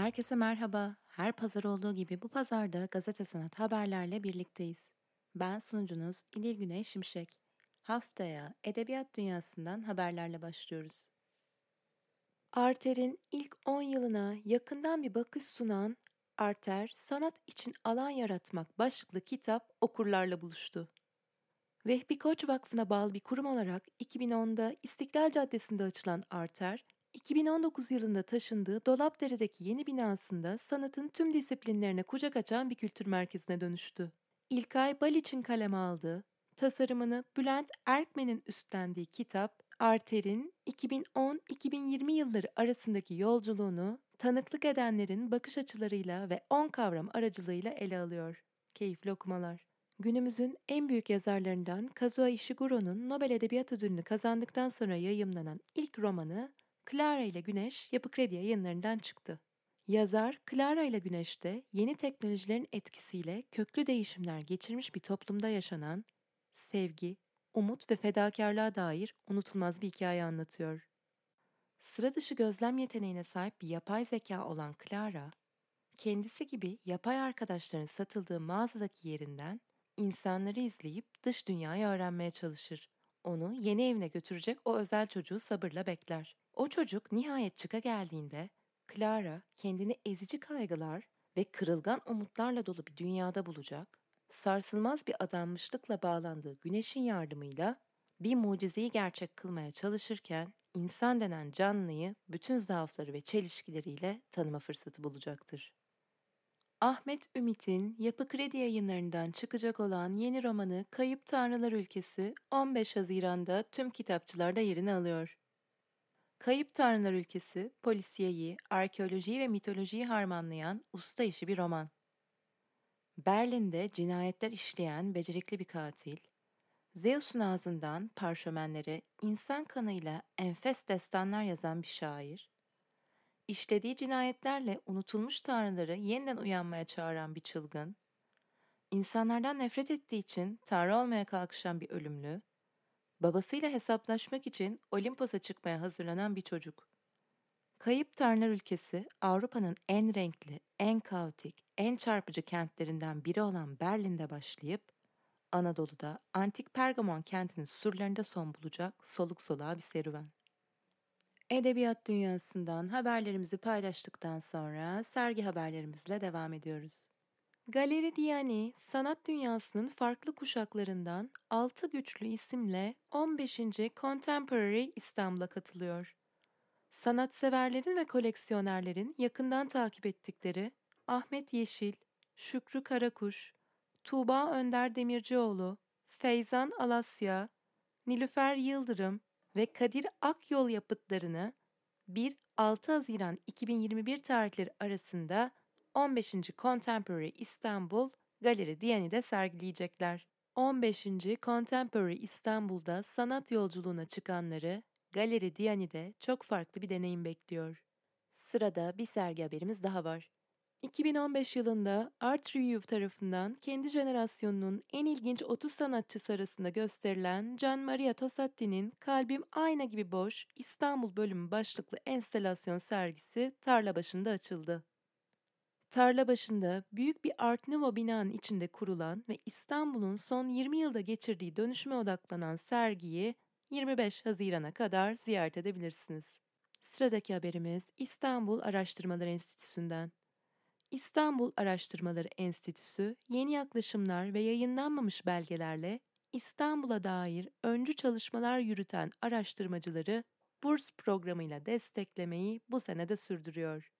Herkese merhaba. Her pazar olduğu gibi bu pazarda gazete sanat haberlerle birlikteyiz. Ben sunucunuz İdil Güney Şimşek. Haftaya edebiyat dünyasından haberlerle başlıyoruz. Arter'in ilk 10 yılına yakından bir bakış sunan Arter, Sanat için Alan Yaratmak başlıklı kitap okurlarla buluştu. Vehbi Koç Vakfı'na bağlı bir kurum olarak 2010'da İstiklal Caddesi'nde açılan Arter, 2019 yılında taşındığı Dolapdere'deki yeni binasında sanatın tüm disiplinlerine kucak açan bir kültür merkezine dönüştü. İlkay Baliç'in kaleme aldığı, tasarımını Bülent Erkmen'in üstlendiği kitap, Arter'in 2010-2020 yılları arasındaki yolculuğunu tanıklık edenlerin bakış açılarıyla ve 10 kavram aracılığıyla ele alıyor. Keyifli okumalar. Günümüzün en büyük yazarlarından Kazuo Ishiguro'nun Nobel Edebiyat Ödülünü kazandıktan sonra yayımlanan ilk romanı Clara ile Güneş Yapı Kredi yayınlarından çıktı. Yazar, Clara ile Güneş'te yeni teknolojilerin etkisiyle köklü değişimler geçirmiş bir toplumda yaşanan sevgi, umut ve fedakarlığa dair unutulmaz bir hikaye anlatıyor. Sıra dışı gözlem yeteneğine sahip bir yapay zeka olan Clara, kendisi gibi yapay arkadaşların satıldığı mağazadaki yerinden insanları izleyip dış dünyayı öğrenmeye çalışır. Onu yeni evine götürecek o özel çocuğu sabırla bekler. O çocuk nihayet çıka geldiğinde Clara kendini ezici kaygılar ve kırılgan umutlarla dolu bir dünyada bulacak, sarsılmaz bir adanmışlıkla bağlandığı güneşin yardımıyla bir mucizeyi gerçek kılmaya çalışırken insan denen canlıyı bütün zaafları ve çelişkileriyle tanıma fırsatı bulacaktır. Ahmet Ümit'in Yapı Kredi yayınlarından çıkacak olan yeni romanı Kayıp Tanrılar Ülkesi 15 Haziran'da tüm kitapçılarda yerini alıyor. Kayıp Tanrılar Ülkesi, polisiyeyi, arkeolojiyi ve mitolojiyi harmanlayan usta işi bir roman. Berlin'de cinayetler işleyen becerikli bir katil, Zeus'un ağzından parşömenlere insan kanıyla enfes destanlar yazan bir şair, işlediği cinayetlerle unutulmuş tanrıları yeniden uyanmaya çağıran bir çılgın, insanlardan nefret ettiği için tanrı olmaya kalkışan bir ölümlü, babasıyla hesaplaşmak için Olimpos'a çıkmaya hazırlanan bir çocuk. Kayıp Tanrılar ülkesi Avrupa'nın en renkli, en kaotik, en çarpıcı kentlerinden biri olan Berlin'de başlayıp Anadolu'da antik Pergamon kentinin surlarında son bulacak soluk soluğa bir serüven. Edebiyat dünyasından haberlerimizi paylaştıktan sonra sergi haberlerimizle devam ediyoruz. Galeri Diani, sanat dünyasının farklı kuşaklarından Altı Güçlü isimle 15. Contemporary İstanbul'a katılıyor. Sanatseverlerin ve koleksiyonerlerin yakından takip ettikleri Ahmet Yeşil, Şükrü Karakuş, Tuğba Önder Demircioğlu, Feyzan Alasya, Nilüfer Yıldırım ve Kadir Akyol yapıtlarını 1-6 Haziran 2021 tarihleri arasında 15. Contemporary İstanbul Galeri Diani'de sergileyecekler. 15. Contemporary İstanbul'da sanat yolculuğuna çıkanları Galeri Diani'de çok farklı bir deneyim bekliyor. Sırada bir sergi haberimiz daha var. 2015 yılında Art Review tarafından kendi jenerasyonunun en ilginç 30 sanatçısı arasında gösterilen Gian Maria Tossatti'nin Kalbim Ayna Gibi Boş İstanbul bölümü başlıklı enstelasyon sergisi tarla başında açıldı. Tarla başında büyük bir Art Nouveau binanın içinde kurulan ve İstanbul'un son 20 yılda geçirdiği dönüşüme odaklanan sergiyi 25 Haziran'a kadar ziyaret edebilirsiniz. Sıradaki haberimiz İstanbul Araştırmaları Enstitüsü'nden. İstanbul Araştırmaları Enstitüsü yeni yaklaşımlar ve yayınlanmamış belgelerle İstanbul'a dair öncü çalışmalar yürüten araştırmacıları burs programıyla desteklemeyi bu sene de sürdürüyor.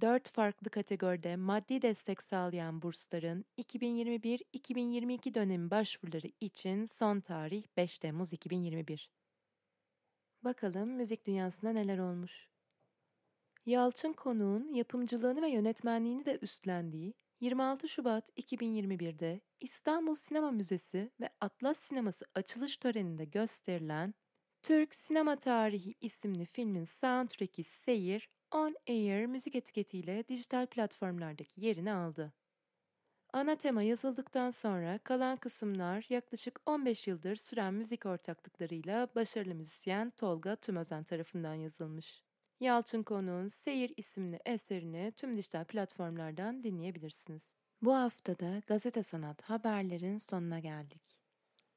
Dört farklı kategoride maddi destek sağlayan bursların 2021-2022 dönemi başvuruları için son tarih 5 Temmuz 2021. Bakalım müzik dünyasında neler olmuş. Yalçın Konuğ'un yapımcılığını ve yönetmenliğini de üstlendiği 26 Şubat 2021'de İstanbul Sinema Müzesi ve Atlas Sineması açılış töreninde gösterilen Türk Sinema Tarihi isimli filmin soundtrack'i Seyir On Air müzik etiketiyle dijital platformlardaki yerini aldı. Ana tema yazıldıktan sonra kalan kısımlar yaklaşık 15 yıldır süren müzik ortaklıklarıyla başarılı müzisyen Tolga Tümözen tarafından yazılmış. Yalçın Konuğ'un Seyir isimli eserini tüm dijital platformlardan dinleyebilirsiniz. Bu haftada gazete sanat haberlerin sonuna geldik.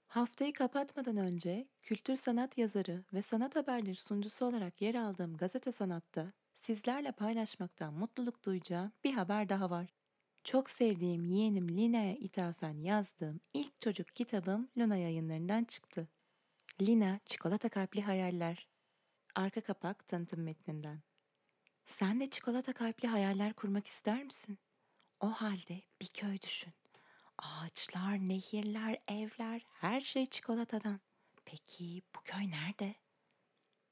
Haftayı kapatmadan önce kültür sanat yazarı ve sanat haberleri sunucusu olarak yer aldığım gazete sanatta sizlerle paylaşmaktan mutluluk duyacağım bir haber daha var. Çok sevdiğim yeğenim Lina'ya ithafen yazdığım ilk çocuk kitabım Luna yayınlarından çıktı. Lina Çikolata Kalpli Hayaller Arka kapak tanıtım metninden. Sen de çikolata kalpli hayaller kurmak ister misin? O halde bir köy düşün. Ağaçlar, nehirler, evler, her şey çikolatadan. Peki bu köy nerede?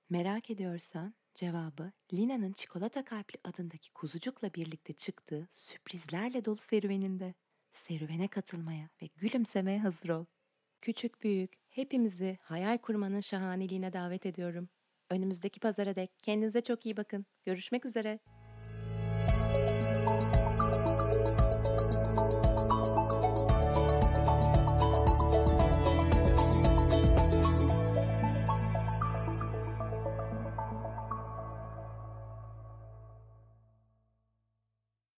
Merak ediyorsan cevabı Lina'nın Çikolata Kalpli adındaki kuzucukla birlikte çıktığı sürprizlerle dolu serüveninde. Serüvene katılmaya ve gülümsemeye hazır ol. Küçük büyük hepimizi hayal kurmanın şahaneliğine davet ediyorum. Önümüzdeki pazara dek kendinize çok iyi bakın. Görüşmek üzere.